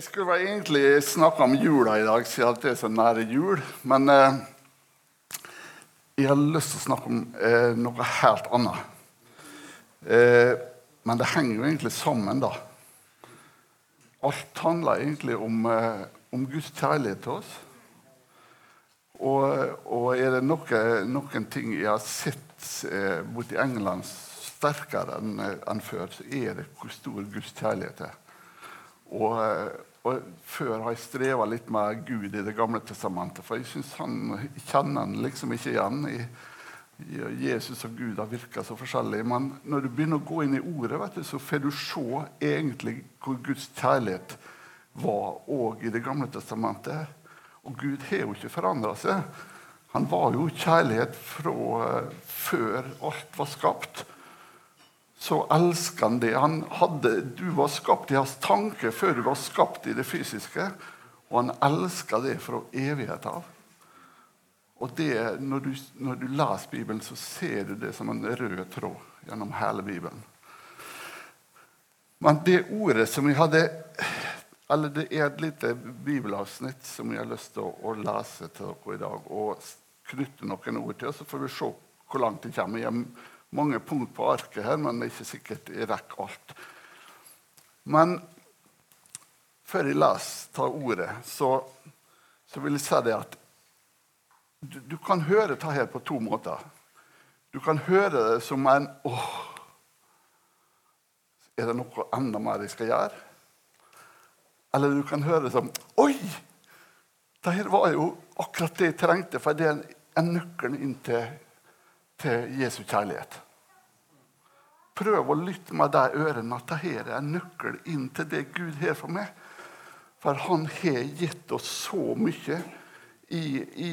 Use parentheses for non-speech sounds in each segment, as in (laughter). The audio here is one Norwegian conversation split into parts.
jeg skulle vel egentlig snakke om jula i dag, siden det er så nære jul. Men eh, jeg har lyst til å snakke om eh, noe helt annet. Eh, men det henger jo egentlig sammen, da. Alt handler egentlig om, eh, om Guds kjærlighet til oss. Og, og er det noe, noen ting jeg har sett eh, borti England sterkere enn en før, så er det hvor stor Guds kjærlighet er. Og, og Før har jeg streva litt med Gud i Det gamle testamentet, for jeg synes han kjenner han liksom ikke igjen. i Jesus og Gud har virka så forskjellig. Men når du begynner å gå inn i ordet, du, så får du se egentlig hvor Guds kjærlighet var òg i Det gamle testamentet. Og Gud har jo ikke forandra seg. Han var jo kjærlighet fra uh, før alt var skapt. Så elsker han det. Han hadde, du var skapt i hans tanke før du var skapt i det fysiske. Og han elsker det fra evighet av. Og det, når, du, når du leser Bibelen, så ser du det som en rød tråd gjennom hele Bibelen. Men det ordet som jeg hadde eller Det er et lite bibelavsnitt som jeg har lyst til å, å lese til dere i dag. Og knytte noen ord til, så får vi se hvor langt det kommer. Jeg mange punkt på arket her, men det er ikke sikkert jeg rekker alt. Men før jeg leser, tar ordet, så, så vil jeg si det at du, du, kan høre dette her på to måter. Du kan høre det som en åh, Er det noe enda mer jeg skal gjøre? Eller du kan høre det som Oi! Dette var jo akkurat det jeg trengte, for det er en nøkkel inn til, til Jesu kjærlighet. Prøv å lytte med de ørene at dette er en nøkkel inn til det Gud har for meg. For han har gitt oss så mye. I, i,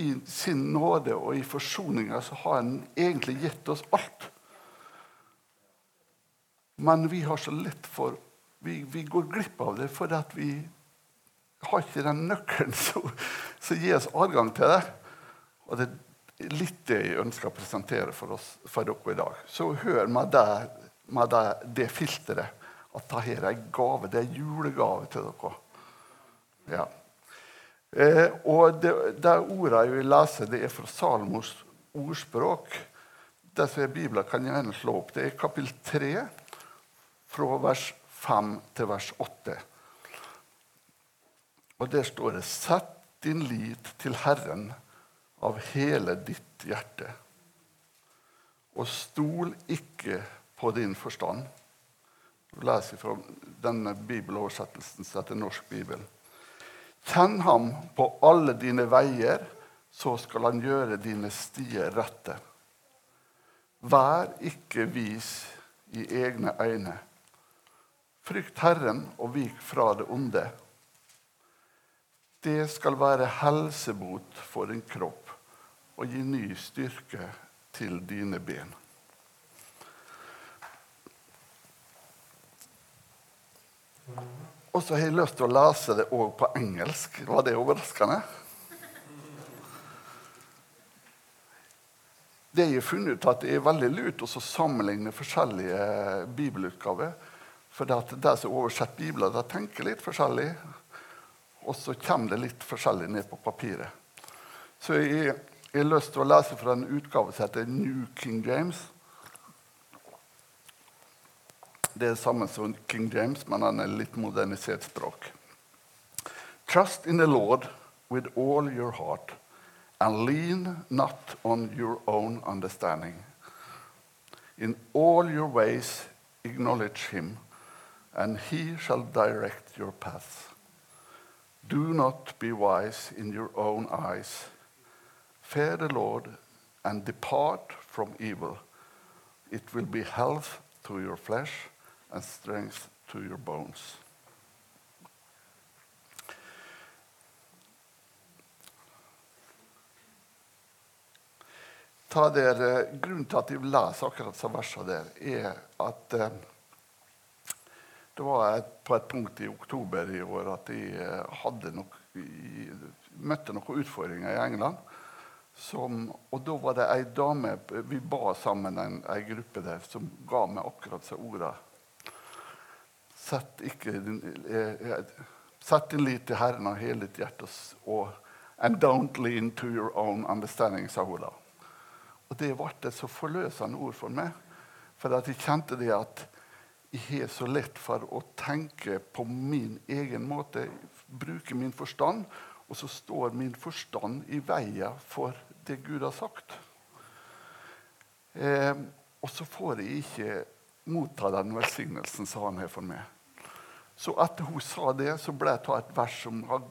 i sin nåde og i forsoninga så har han egentlig gitt oss alt. Men vi har så lett for vi, vi, går glipp av det fordi at vi har ikke den nøkkelen (laughs) som, gir oss adgang til det. Og det er litt det jeg ønsker å presentere for, oss, for dere i dag. Så hør med det, med det, det filteret at dette er en gave. Det er julegave til dere. Ja. Eh, og det, det ordet jeg vil lese, det er fra Salmos ordspråk. Det som er Bibelen, kan jeg gjerne slå opp. Det er kapittel 3, fra vers 5 til vers 8. Og der står det Sett din lit til Herren av hele ditt hjerte, og stol ikke på din forstand. Du leser fra denne bibeloversettelsen som heter Norsk bibel. Kjenn ham på alle dine veier, så skal han gjøre dine stier rette. Vær ikke vis i egne øyne. Frykt Herren og vik fra det onde. Det skal være helsebot for din kropp og gi ny styrke til dine ben. Og så har jeg lyst til å lese det òg på engelsk. Var det overraskende? Det jeg har funnet ut at det er veldig lurt å sammenligne forskjellige bibelutgaver. For de som oversetter Bibelen, de tenker litt forskjellig. Og så kommer det litt forskjellig ned på papiret. Så jeg, jeg har lyst til å lese fra en utgave som heter New King James. Det er samme som King James, men han er litt modernisert språk. Trust in the Lord with all your heart, and lean not on your own understanding. In all your ways acknowledge him and he shall direct your path. Do not be wise in your own eyes. Fear the Lord and depart from evil. It will be health to your flesh and strength to your bones. Ta der, grunnen til at jeg leser akkurat disse versene der, er at eh, det var et, på et punkt i oktober i år at jeg eh, hadde nok, jeg møtte noen utfordringer i England. Som, og da var det ei dame Vi ba sammen en, en gruppe der som ga meg akkurat disse ordene. Sett, eh, eh, sett din lit til Herren av hele ditt hjerte og And don't lean to your own understanding, sa hun da. Og Det ble et så forløsende ord for meg. For at jeg kjente det at jeg har så lett for å tenke på min egen måte, bruke min forstand, og så står min forstand i veien for det Gud har sagt. Eh, og så får jeg ikke motta den velsignelsen som han har for meg. Så etter hun sa det, så ble jeg ta et vers som har,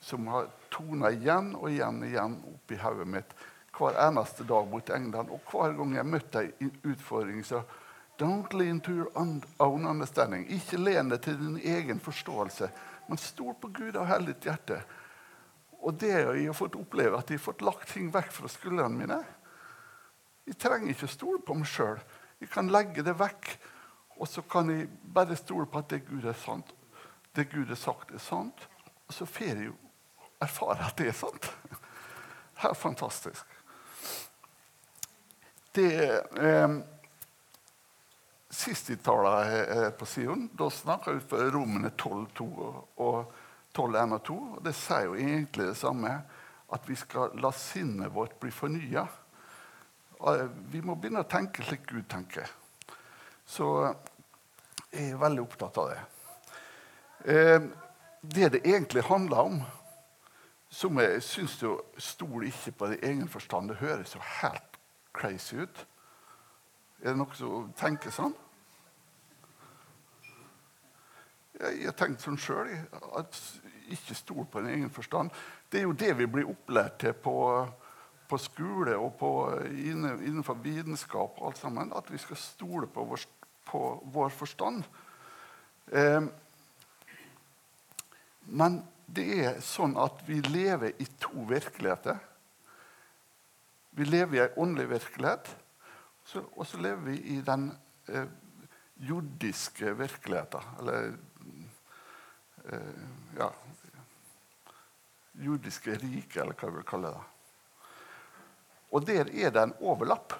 som har tona igjen og igjen og igjen oppi hodet mitt hver eneste dag mot England. Og hver gang jeg møtte ei utfordring, så Don't lean to your own understanding. Ikke len deg til din egen forståelse, men stol på Gud av hellig hjerte. Og det jeg har fått oppleve, at jeg har fått lagt ting vekk fra skuldrene mine. Jeg trenger ikke stole på meg sjøl. Jeg kan legge det vekk, og så kan jeg bare stole på at det Gud er sant. Det Gud har sagt, er sant. Og så får jeg jo erfare at det er sant. (laughs) Det er fantastisk. Det eh, Sist jeg talte på Sion, da snakka ut fra Romene 12,2 og 12,1 og 2. Og det sier jo egentlig det samme, at vi skal la sinnet vårt bli fornya. Vi må begynne å tenke slik Gud tenker. Så jeg er veldig opptatt av det. Eh, det det egentlig handler om, som jeg syns jo stol ikke på det egen forstand. Det høres jo helt crazy ut. Er det noen som tenker sånn? Jeg har tenkt sånn sjøl. At ikke stol på din egen forstand. Det er jo det vi blir opplært til på, på skole og på, innenfor vitenskap. og alt sammen, At vi skal stole på vår, på vår forstand. Eh, men det er sånn at vi lever i to virkeligheter. Vi lever i en åndelig virkelighet, og så lever vi i den eh, jordiske virkeligheten. Eller ja Jordiske riket, eller hva vi vil kalle det. Og der er det en overlapp.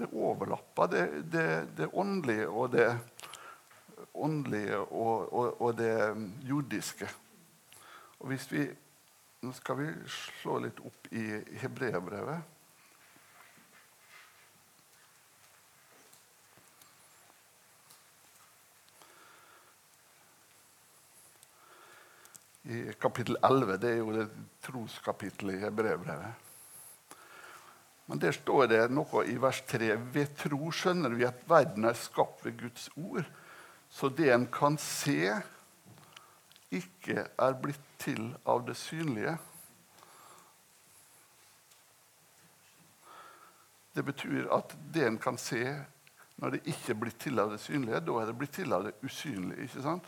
Det overlapper det, det, det åndelige og det åndelige og, og, og det jordiske. Og hvis vi, Nå skal vi slå litt opp i hebreerbrevet. I kapittel 11. Det er jo det troskapittelet i brevbrevet. Men der står det noe i vers 3. Ved tro skjønner vi at verden er skapt ved Guds ord så det en kan se, ikke er blitt til av det synlige. Det betyr at det en kan se, når det ikke er blitt til av det synlige, da er det blitt til av det usynlige. ikke sant?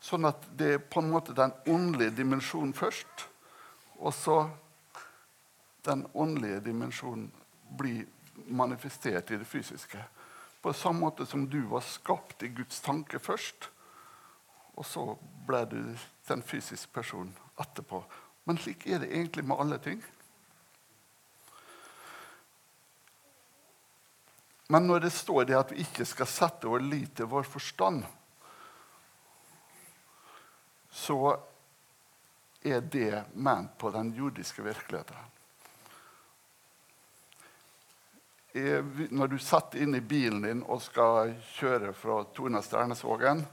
Sånn at det er på en måte den åndelige dimensjonen først, og så den åndelige dimensjonen blir manifestert i det fysiske. På samme måte som du var skapt i Guds tanke først, og så ble du den fysiske personen etterpå. Men slik er det egentlig med alle ting. Men når det står det at vi ikke skal sette vår lit til vår forstand, så er det ment på den jordiske virkeligheten. når du setter inn i bilen din og skal kjøre fra Torna Sternesvågen,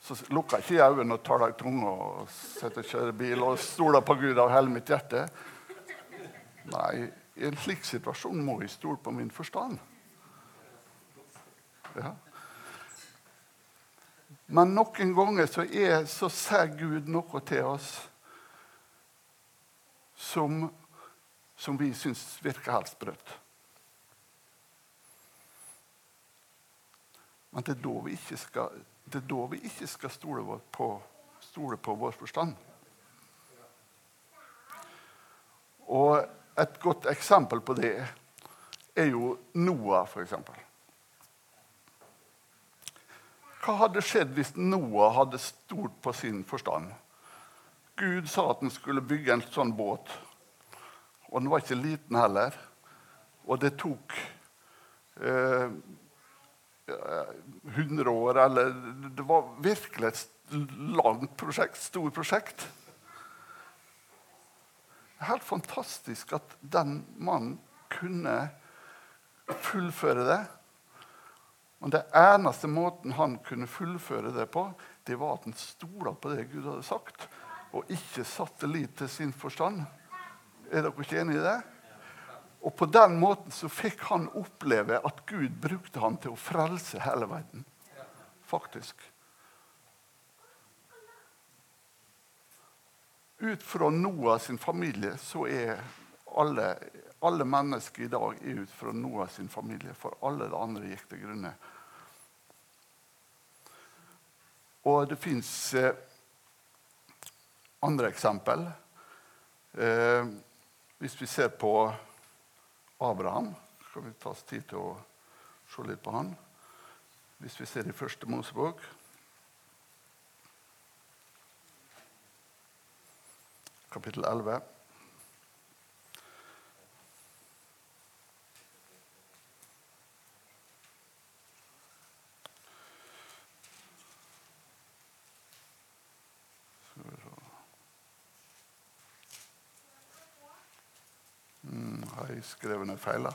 så lukker ikke jeg øynene og tar deg i tunga og sitter og kjører bil og stoler på Gud av hele mitt hjerte. Nei, i en slik situasjon må jeg stole på min forstand. Ja. Men noen ganger så, er, så ser Gud noe til oss som, som vi syns virker helt sprøtt. Men det er da vi ikke skal, det er da vi ikke skal stole, på, stole på vår forstand. Og et godt eksempel på det er jo Noah, f.eks. Hva hadde skjedd hvis Noah hadde stolt på sin forstand? Gud sa at han skulle bygge en sånn båt, og den var ikke liten heller. Og det tok eh, 100 år, eller Det var virkelig et langt prosjekt, stort prosjekt. Det er helt fantastisk at den mannen kunne fullføre det. Men det eneste måten han kunne fullføre det på, det var at han stola på det Gud hadde sagt, og ikke satte lit til sin forstand. Er dere ikke enig i det? Og på den måten så fikk han oppleve at Gud brukte han til å frelse hele verden. Faktisk. Ut fra Noah sin familie så er alle, alle mennesker i dag er ut fra Noah sin familie. For alle de andre gikk til grunne. Og det fins eh, andre eksempel. Eh, hvis vi ser på Abraham, skal vi ta oss tid til å se litt på han. Hvis vi ser i første Mosebok kapittel 11. har jeg skrevet ned feil.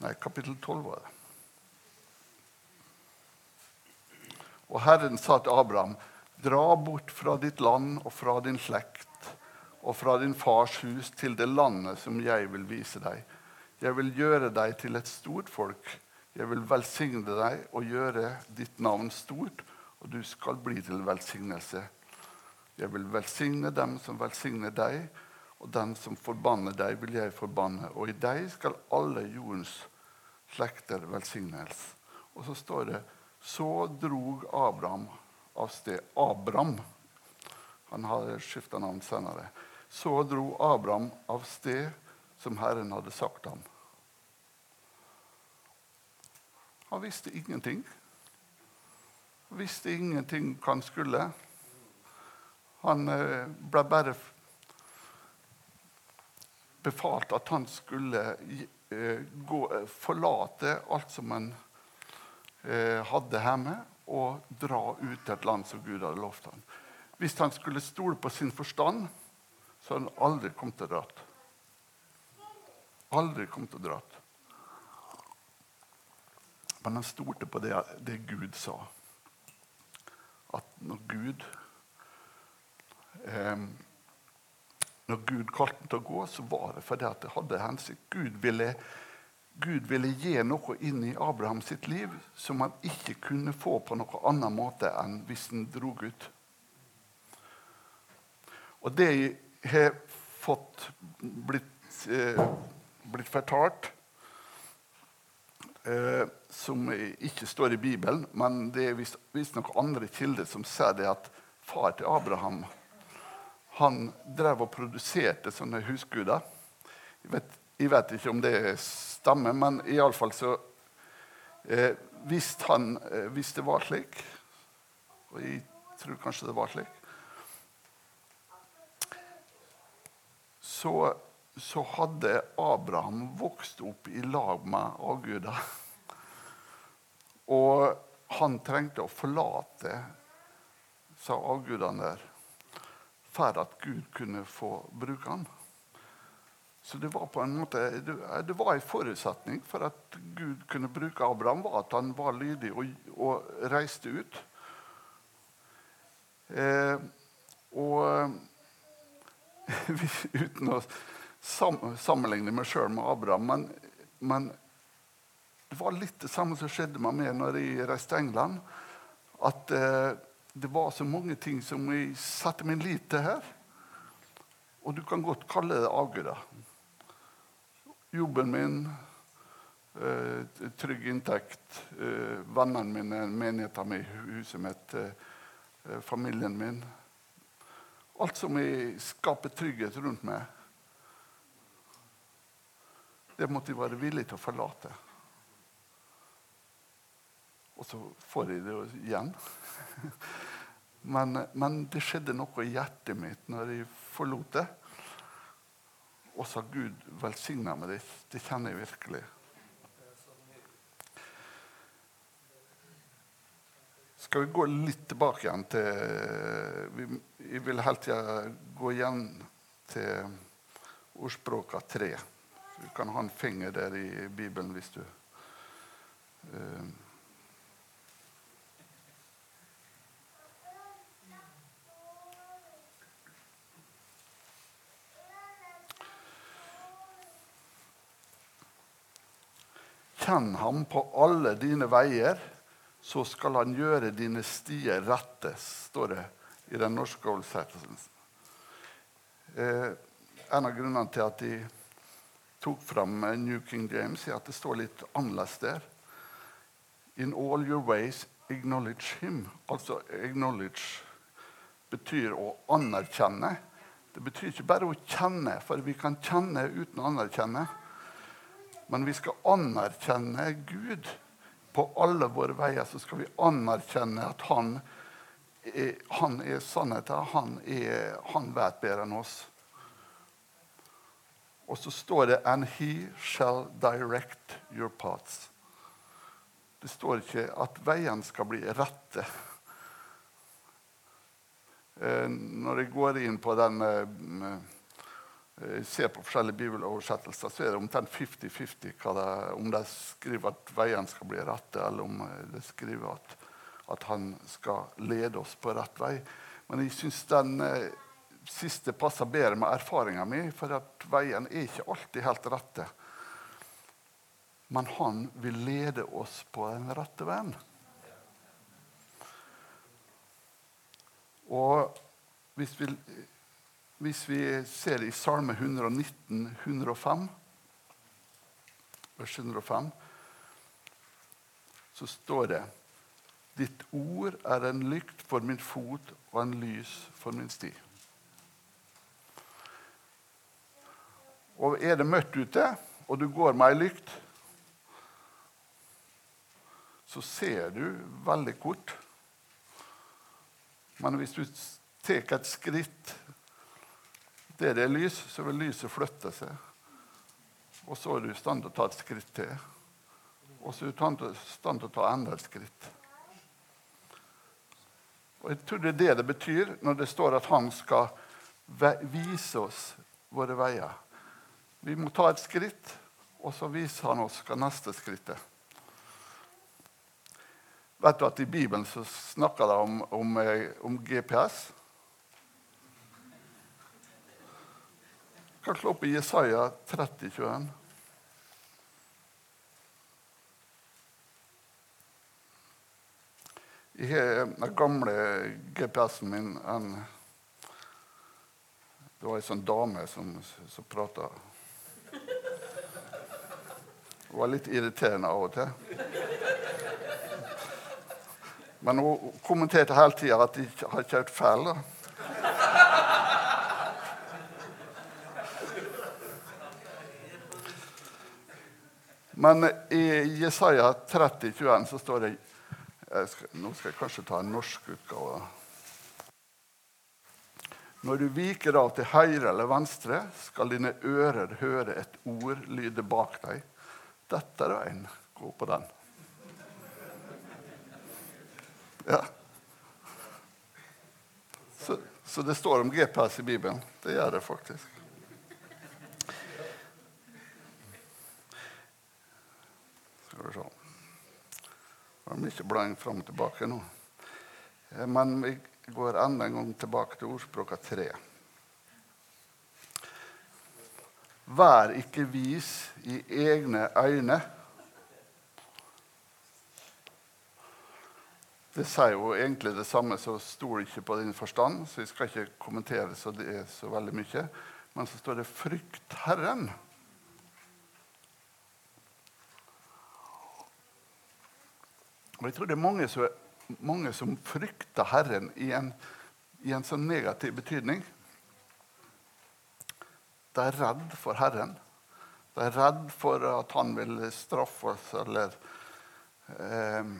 Nei, kapittel 12 var det. Og Herren sa til Abraham.: Dra bort fra ditt land og fra din slekt og fra din fars hus til det landet som jeg vil vise deg. Jeg vil gjøre deg til et stort folk. Jeg vil velsigne deg og gjøre ditt navn stort, og du skal bli til velsignelse. Jeg vil velsigne dem som velsigner deg, og den som forbanner deg, vil jeg forbanne. Og i deg skal alle jordens slekter velsignes. Og så står det Så drog Abraham av sted. Abram. Han har skifta navn senere. Så dro Abraham av sted som Herren hadde sagt ham. Han visste ingenting. Han visste ingenting hva han skulle. Han eh, ble bare befalt at han skulle eh, gå, forlate alt som han hadde hadde hjemme, og dra ut til et land som Gud hadde lovt ham. Hvis han skulle stole på sin forstand, så hadde han aldri kommet til å dra. Aldri kommet til å dra. Men han stolte på det, det Gud sa. At når Gud eh, når Gud kalte ham til å gå, så var det fordi det hadde hensikt. Gud ville, Gud ville gi noe inn i Abraham sitt liv som han ikke kunne få på noen annen måte enn hvis han dro ut. Og det har fått blitt, eh, blitt fortalt eh, som ikke står i Bibelen, men det er visstnok andre kilder som sier det at far til Abraham han drev og produserte sånne husguder. Jeg vet, jeg vet ikke om det stemmer, men iallfall så eh, hvis, han, eh, hvis det var slik Og jeg tror kanskje det var slik Så, så hadde Abraham vokst opp i lag med avguder. Og han trengte å forlate sa avgudene der for at Gud kunne få bruke ham. Så det var på en måte, det var en forutsetning for at Gud kunne bruke Abraham, var at han var lydig og, og reiste ut. Eh, og (laughs) uten å sammenligne meg sjøl med Abraham, men, men, det var litt det samme som skjedde med meg når jeg reiste til England. At eh, det var så mange ting som jeg satte min lit til her. Og du kan godt kalle det avguder. Jobben min, eh, trygg inntekt, eh, vennene mine, menigheten min, huset mitt, eh, familien min. Alt som jeg skaper trygghet rundt meg. Det måtte jeg være villig til å forlate. Og så får jeg det igjen. Men, men, det skjedde noe i hjertet mitt når jeg forlot det. Og så har Gud velsigna meg. Det, det kjenner jeg virkelig. Skal vi gå litt tilbake igjen til Jeg vil helt gjerne gå igjen til ordspråka tre. Du kan ha en finger der i Bibelen hvis du uh, Kjenn ham på alle dine veier, så skal han gjøre dine stier rette, står det i den norske oversettelsen. Eh, en av grunnene til at de tok fram New King James, er at det står litt annerledes der. In all your ways acknowledge him. Altså acknowledge betyr å anerkjenne. Det betyr ikke bare å kjenne, for vi kan kjenne uten å anerkjenne. Men vi skal anerkjenne Gud. På alle våre veier så skal vi anerkjenne at han er, han er sannheten. Han, er, han vet bedre enn oss. Og så står det 'And he shall direct your paths'. Det står ikke at veien skal bli rette. Eh, når jeg går inn på den eh, ser på forskjellige bibeloversettelser, så er det omtrent 50-50 om de skriver at veien skal bli rette, eller om eh, de skriver at, at, han skal lede oss på rett vei. Men jeg syns den eh, siste passer bedre med erfaringa mi, for at veien er ikke alltid helt rette. Men han vil lede oss på den rette veien. Og hvis vi hvis vi ser i Salme 119, 105, vers 105, så står det Ditt ord er en lykt for min fot og en lys for min sti. Og er det mørkt ute, og du går med ei lykt, så ser du veldig kort. Men hvis du tar et skritt der det er lys, så vil lyset flytte seg. Og så er du i stand til å ta et skritt til. Og så er du i stand til å ta enda et skritt. Og Jeg tror det er det det betyr når det står at han skal vise oss våre veier. Vi må ta et skritt, og så viser han oss hva neste skritt. Vet du at I Bibelen så snakker de om, om, eh, om GPS. Kan slå opp i Jesaja 30, 21. Jeg har den gamle GPS-en min en, Det var ei sånn dame som, som prata. Hun var litt irriterende av og til. Men hun kommenterte hele tida at de har kjørt feil. da. Men i Jesaja 30, 21 så står det skal, Nå skal jeg kanskje ta en norsk utgave. Når du viker av til høyre eller venstre, skal dine ører høre et ord lyde bak deg. Dette er veien. Gå på den. Ja. Så, så det står om GPS i Bibelen. Det gjør det faktisk. Skal vi se. Det blir mye blanding fram og tilbake nå. Eh, men vi går enda en gang tilbake til ordspråka tre. Vær ikke vis i egne øyne. Det sier jo egentlig det samme, så stol ikke på din forstand. Så vi skal ikke kommentere så det er så veldig mye. Men så står det 'frykt Herren'. Og jeg tror det er mange som, mange som frykter Herren i en, i en sånn negativ betydning. De er redd for Herren. De er redd for at han vil straffe oss eller eh,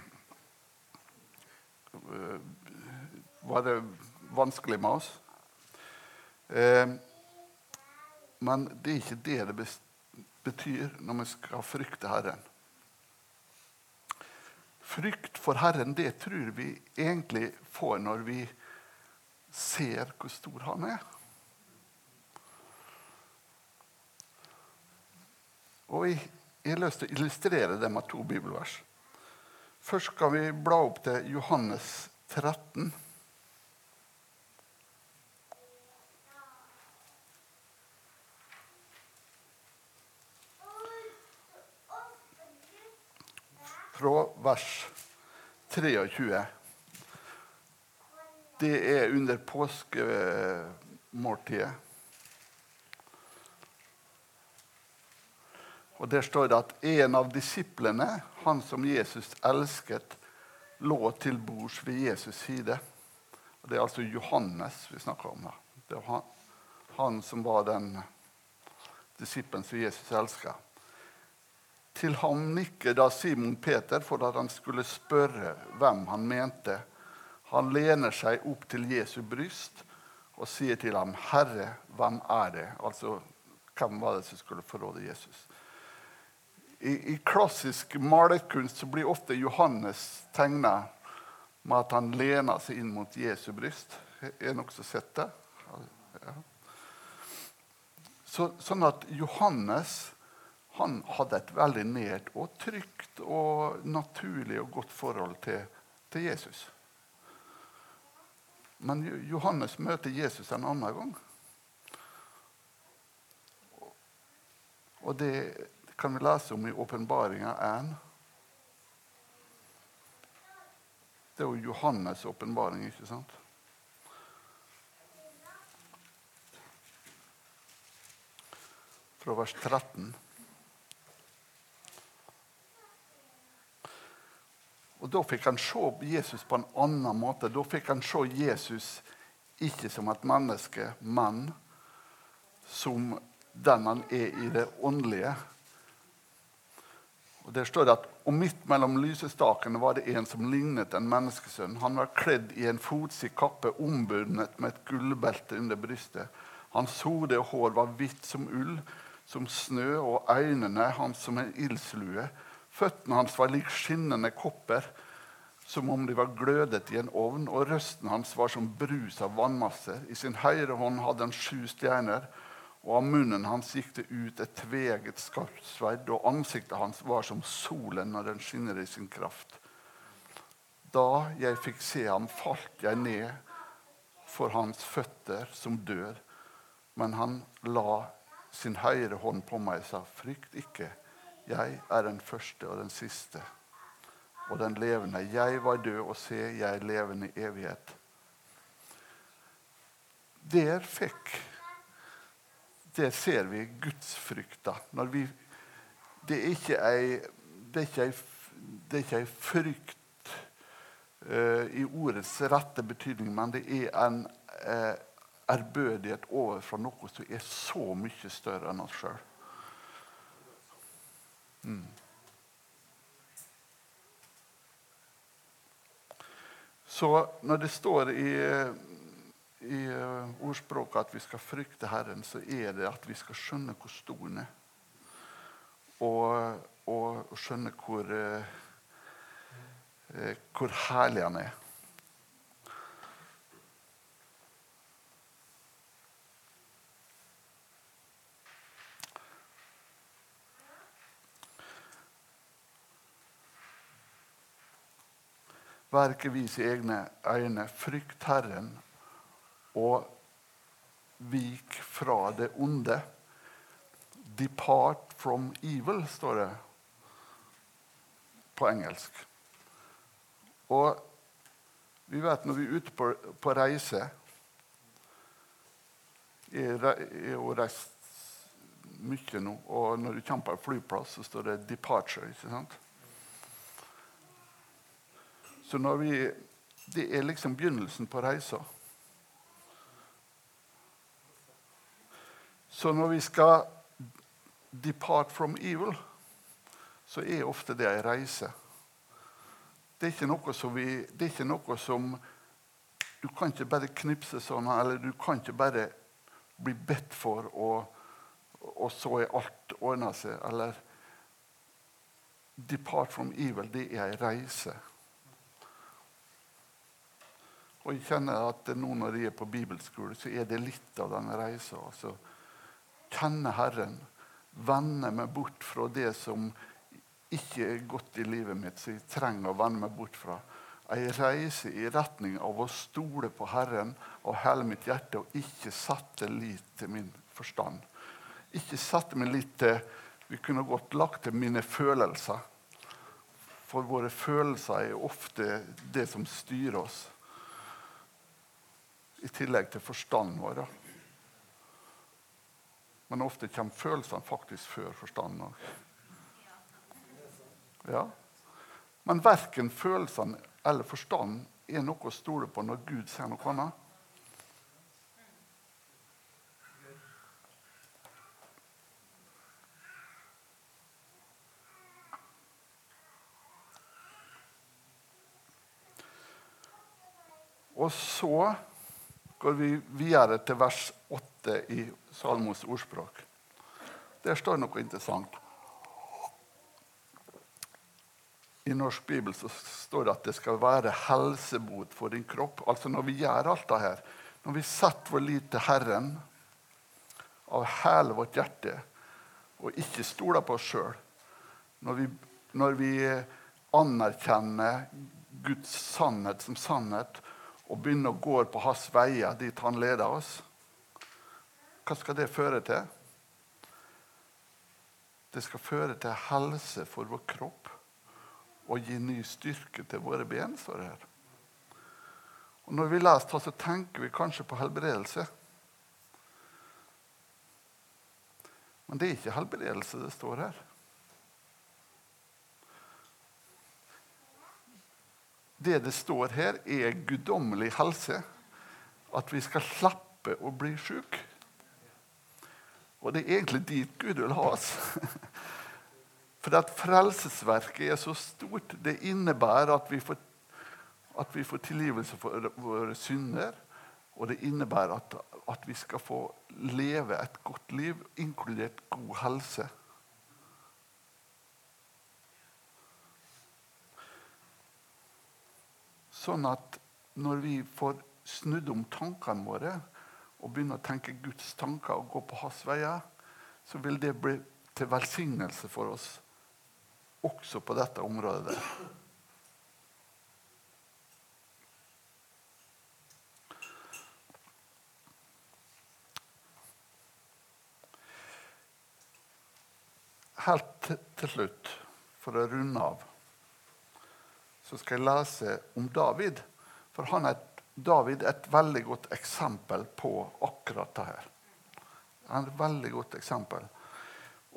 være vanskelig med oss. Eh, men det er ikke det det betyr når vi skal frykte Herren. Frykt for Herren, det tror vi egentlig får når vi ser hvor stor han er. Og jeg, jeg har lyst til å illustrere det med to bibelvers. Først skal vi bla opp til Johannes 13. Fra vers 23. Det er under påskemåltidet. Og Der står det at en av disiplene, han som Jesus elsket, lå til bords ved Jesus' side. Og Det er altså Johannes vi snakker om. her. Det var han, han som var den disippelen som Jesus elska. Til ham nikket da Simon Peter for at han skulle spørre hvem han mente. Han lener seg opp til Jesu bryst og sier til ham, 'Herre, hvem er det?' Altså, hvem var det som skulle forråde Jesus? I, I, klassisk malerkunst blir ofte Johannes tegna med at han lener seg inn mot Jesu bryst. Er noen som sett det? Ja. Så, sånn at Johannes han hadde et veldig nært og trygt og naturlig og godt forhold til, til Jesus. Men Johannes møter Jesus en annen gang. Og det kan vi lese om i Åpenbaringa 1. Det er jo Johannes' åpenbaring, ikke sant? Fra vers 13. Og Da fikk han se Jesus på en annen måte. Da fikk han se Jesus ikke som et menneske, men som den han er i det åndelige. Og der står det at og midt mellom lysestakene var det en som lignet en menneskesønn. Han var kledd i en fotsid kappe ombundet med et gullbelte under brystet. Hans hode og hår var hvitt som ull, som snø, og øynene hans som en ildslue. Føttene hans var lik skinnende kopper, som om de var glødet i en ovn, og røsten hans var som brus av vannmasser. I sin høyre hånd hadde han sju stjerner og av munnen hans gikk det ut et tveget skarpt sverd, og ansiktet hans var som solen når den skinner i sin kraft. Da jeg fikk se ham, falt jeg ned for hans føtter som dør. Men han la sin høyre hånd på meg og sa, 'Frykt ikke, jeg er den første og den siste.' Og den levende. Jeg var død, og se, jeg er levende i evighet. Der fikk der ser vi gudsfrykta. Vi, det er ikke ei, det er ikke ei, det er ikke ei frykt uh, i ordets rette betydning, men det er en uh, ærbødighet overfor noe som er så mye større enn oss sjøl. Mm. Så når det står i i eh, ordspråket at vi skal frykte Herren, så er det at vi skal skjønne hvor stor han er. Og, og, skjønne hvor, eh, eh, hvor herlig han er. Vær ikke i egne øyne. Frykt Herren og vik fra det onde. Depart from evil, står det på engelsk. Og vi vet når vi er ute på, på reise Jeg har reist mye nå, og når du kommer på en flyplass, så står det 'departure'. ikke sant? Så vi, det er liksom begynnelsen på reisa. Så når vi skal depart from evil, så er ofte det ei reise. Det er vi, det er ikke noe som Du kan ikke bare knipse sånn, eller du kan ikke bare bli bedt for, og, og så er alt ordna seg. Eller 'depart from evil' det er ei reise. Og jeg kjenner at nå når jeg er på bibelskole, så er det litt av denne reisa. Altså, kjenne Herren, vende meg bort fra det som ikke er godt i livet mitt, så jeg trenger å vende meg bort fra. Ei reise i retning av å stole på Herren og hele mitt hjerte og ikke sette lit til min forstand. Ikke sette min lit til Vi kunne godt lagt til mine følelser. For våre følelser er ofte det som styrer oss. I tillegg til forstanden vår. Men ofte kommer følelsene faktisk før forstanden. Ja. Men verken følelsene eller forstanden er noe å stole på når Gud sier noe annet. Og så går vi videre til vers 8 i Salmos ordspråk. Der står noe interessant. I norsk bibel så står det at det skal være helsebot for din kropp. Altså Når vi gjør alt det her, når vi setter vår lit til Herren av hele vårt hjerte og ikke stoler på oss sjøl, når, når, vi anerkjenner Guds sannhet som sannhet og begynner å gå på hans veier dit han leder oss, hva skal det føre til? Det skal føre til helse for vår kropp og gi ny styrke til våre ben, står det her. Og Når vi leser det, så tenker vi kanskje på helbredelse. Men det er ikke helbredelse det står her. Det det står her, er guddommelig helse. At vi skal slappe å bli sjuke. Og det er egentlig dit Gud vil ha oss. (laughs) For at frelsesverket er så stort. Det innebærer at vi får, at vi får tilgivelse for våre synder. Og det innebærer at, at vi skal få leve et godt liv, inkludert god helse. Sånn at når vi får snudd om tankene våre og begynner å tenke Guds tanker og gå på hans veier, så vil det bli til velsignelse for oss også på dette området. Helt til slutt, for å runde av, så skal jeg lese om David. For han er David er et veldig godt eksempel på akkurat dette. Han er et veldig godt eksempel.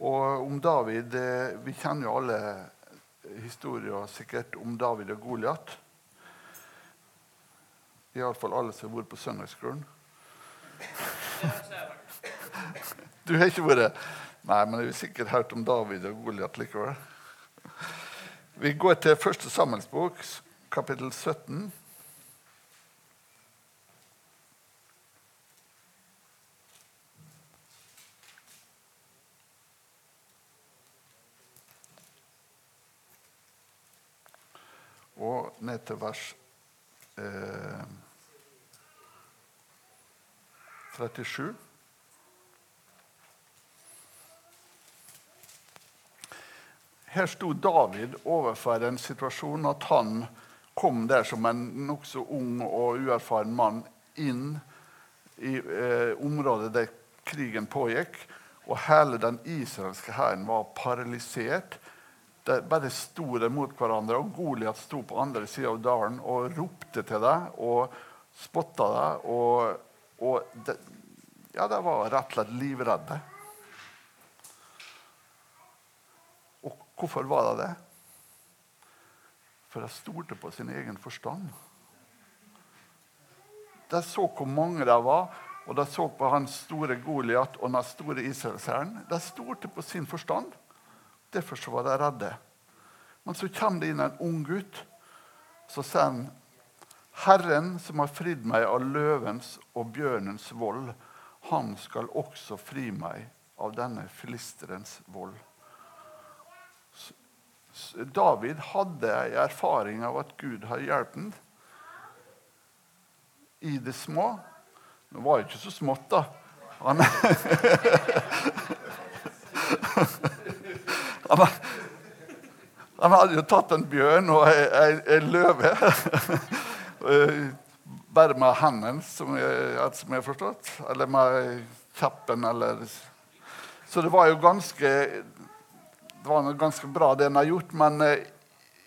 Og om David eh, Vi kjenner jo alle historier sikkert om David og Goliat. Iallfall alle som har vært på søndagsskolen. (laughs) Du har ikke vært Nei, men jeg har sikkert hørt om David og Goliat likevel. Vi går til første sammensbok, kapittel 17. og ned til vers eh, 37. Her sto David overfor en situasjon at han kom der som en nokså ung og uerfaren mann inn i eh, området der krigen pågikk. Og hele den israelske hæren var paralysert de bare sto der mot hverandre, og Goliat sto på andre sida av dalen og ropte til deg og spotta deg. Og, og de, ja, de var rett og slett livredde. Og hvorfor var det det? For de stolte på sin egen forstand. De så hvor mange de var, og de så på hans store Goliat og den store israelshæren. De stolte på sin forstand. Derfor så var de redde. Men så kommer det inn en ung gutt. Så sier han Herren som har fridd meg av løvens og bjørnens vold, han skal også fri meg av denne filisterens vold. David hadde ei erfaring av at Gud har hjulpet ham i det små. Det var jo ikke så smått, da. Han, (laughs) han, han, hadde jo tatt en bjørn og ei løve. (laughs) Bare med hendene, som jeg, som jeg har forstått. Eller med kjappen, eller Så det var jo ganske det var noe ganske bra, det han har gjort, men eh,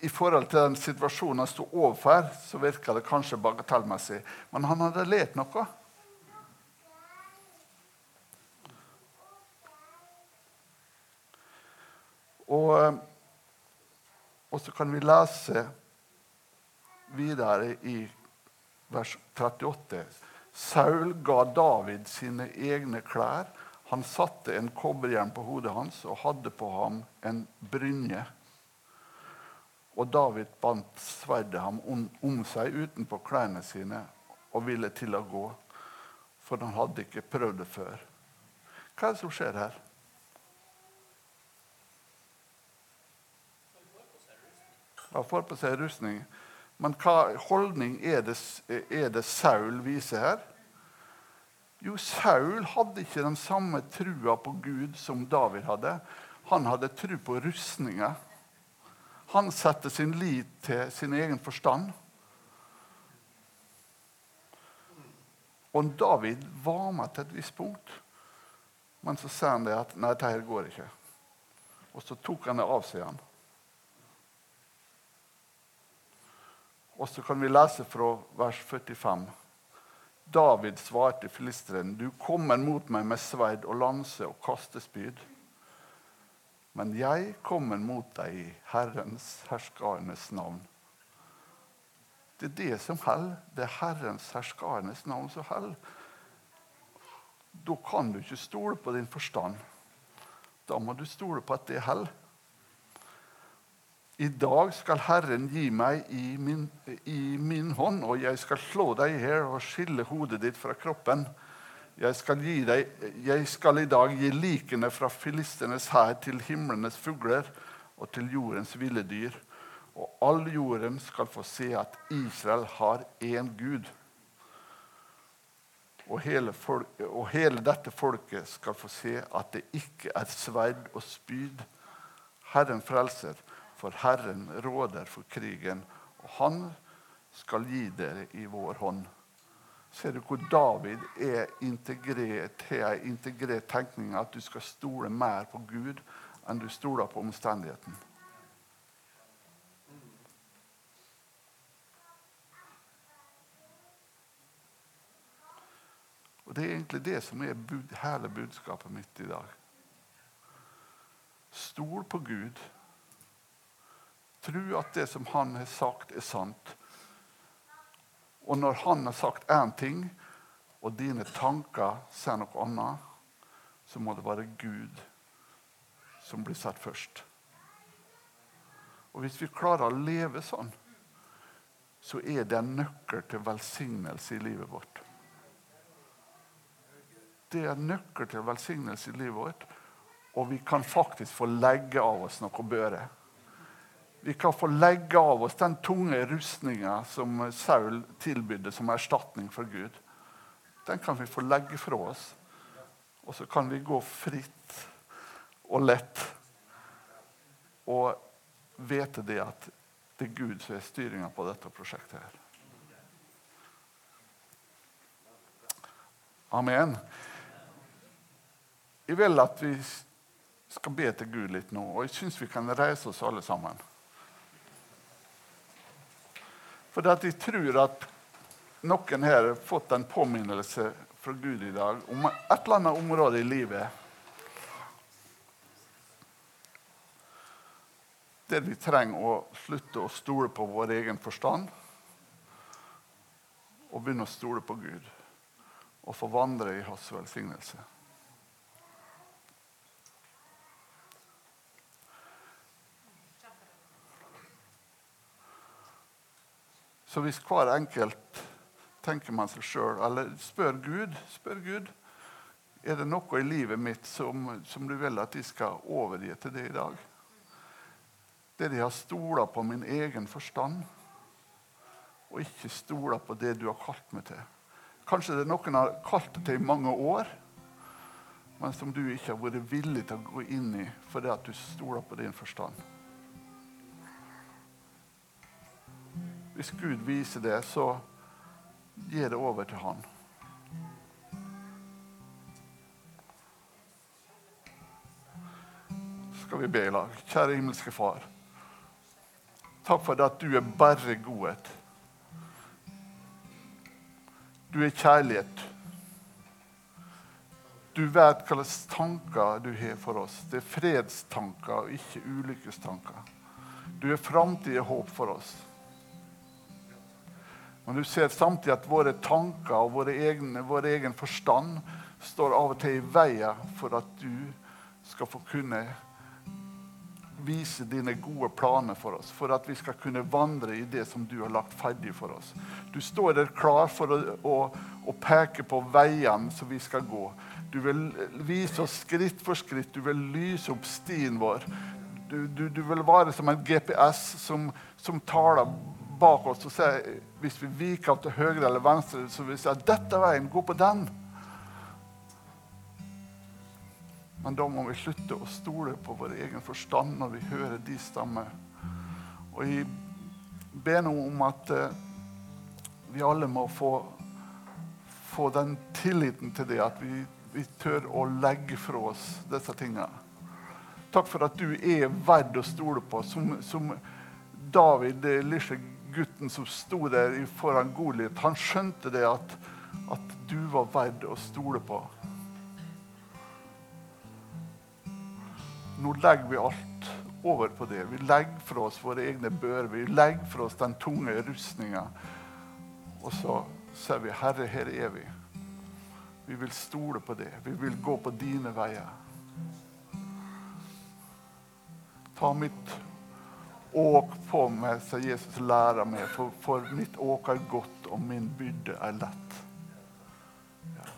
i forhold til den situasjonen han sto overfor, så virka det kanskje bagatellmessig. Men han hadde lært noe. Og, eh, og så kan vi lese videre i vers 38. Saul ga David sine egne klær han satte en kobberhjelm på hodet hans og hadde på ham en brynje. Og David bandt sverdet ham om seg utenpå klærne sine og ville til å gå, for han hadde ikke prøvd det før. Hva er det som skjer her? Han får på seg rustning. Men hva holdning er det, er det Saul viser her? Jo, Saul hadde ikke den samme trua på Gud som David hadde. Han hadde tru på rustninger. Han satte sin lit til sin egen forstand. Og David var med til et visst punkt. Men så sa han det at nei, dette går ikke. Og så tok han det av seg igjen. Og så kan vi lese fra vers 45. David svarte filisteren, 'Du kommer mot meg med sverd og lanse og kastespyd.' 'Men jeg kommer mot deg i Herrens herskarenes navn.' Det er det som holder. Det er Herrens herskarenes navn som holder. Da kan du ikke stole på din forstand. Da må du stole på at det holder. I dag skal Herren gi meg i min, i min hånd, og jeg skal slå deg i hjel og skille hodet ditt fra kroppen. Jeg skal, deg, jeg skal, i dag gi likene fra filisternes hær til himlenes fugler og til jordens ville dyr. Og all jorden skal få se at Israel har én Gud. Og hele, folk, og hele dette folket skal få se at det ikke er sverd og spyd. Herren frelser for Herren råder for krigen, og han skal gi dere i vår hånd. Ser du hvor David er integrert, har en integrert tenkning at du skal stole mer på Gud enn du stoler på omstendigheten? Og Det er egentlig det som er hele budskapet mitt i dag. Stol på Gud. Tro at det som han har sagt, er sant. Og når han har sagt én ting, og dine tanker sier noe annet, så må det være Gud som blir satt først. Og Hvis vi klarer å leve sånn, så er det en nøkkel til velsignelse i livet vårt. Det er en nøkkel til velsignelse i livet vårt, og vi kan faktisk få legge av oss noe børe. Vi kan få legge av oss den tunge rustninga som Saul tilbydde som erstatning for Gud. Den kan vi få legge fra oss. Og så kan vi gå fritt og lett og vite det at det er Gud som er styringa på dette prosjektet. her. Amen. Jeg vil at vi skal be til Gud litt nå, og jeg syns vi kan reise oss alle sammen. For jeg tror at noen her har fått en påminnelse fra Gud i dag om et eller annet område i livet der vi trenger å slutte å stole på vår egen forstand og begynne å stole på Gud og forvandle i hans velsignelse. Så hvis hver enkelt tenker man seg sjøl, eller spør Gud, spør Gud er det noe i livet mitt som, som du vil at jeg skal overgi til deg i dag? der jeg har stola på min egen forstand og ikke stola på det du har kalt meg til. Kanskje det er noen har kalt det til i mange år, men som du ikke har vært villig til å gå inn i fordi at du stoler på din forstand. Hvis Gud viser det, så gi det over til Han. Skal vi be i lag? Kjære himmelske Far. Takk for at du er bare godhet. Du er kjærlighet. Du vet hva slags tanker du har for oss. Det er fredstanker og ikke ulykkestanker. Du er framtidig håp for oss. Men du ser samtidig at våre tanker og vår egen, vår egen forstand står av og til i veien for at du skal få kunne vise dine gode planer for oss, for at vi skal kunne vandre i det som du har lagt ferdig for oss. Du står der klar for å, å, å peke på veiene som vi skal gå. Du vil vise oss skritt for skritt. Du vil lyse opp stien vår. Du, du, du vil være som en GPS som, som taler bak oss og sier hvis vi viker til høyre eller venstre, så vil vi si at dette veien, gå på den. Men da må vi slutte å stole på vår egen forstand når vi hører de stemmer. Og jeg ber nå om at eh, vi alle må få, få, den tilliten til det, at vi, vi tør å legge fra oss disse tingene. Takk for at du er verdt å stole på. Som, som David, det lille gutten som sto der foran Goliat, han skjønte det at, at du var verdt å stole på. Nå legger vi alt over på det. Vi legger fra oss våre egne bør. Vi legger fra oss den tunge rustninga. Og så sier vi, 'Herre, her er vi'. Vi vil stole på det. Vi vil gå på dine veier. Ta mitt åk på meg, sa Jesus, lære meg, for, for mitt åk er godt, og min byrde er lett. Ja.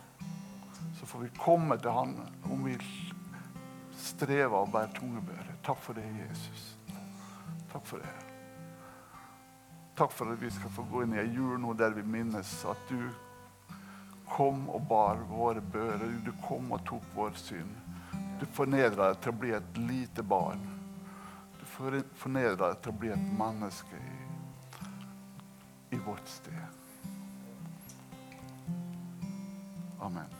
Så får vi komme til Han om vi strever og bærer tunge bører. Takk for det, Jesus. Takk for det. Takk for at vi skal få gå inn i ei jul nå der vi minnes at du kom og bar våre bører. Du kom og tok vår synd. Du fornedra deg til å bli et lite barn. Fornedra til å bli et menneske i, i vårt sted. Amen.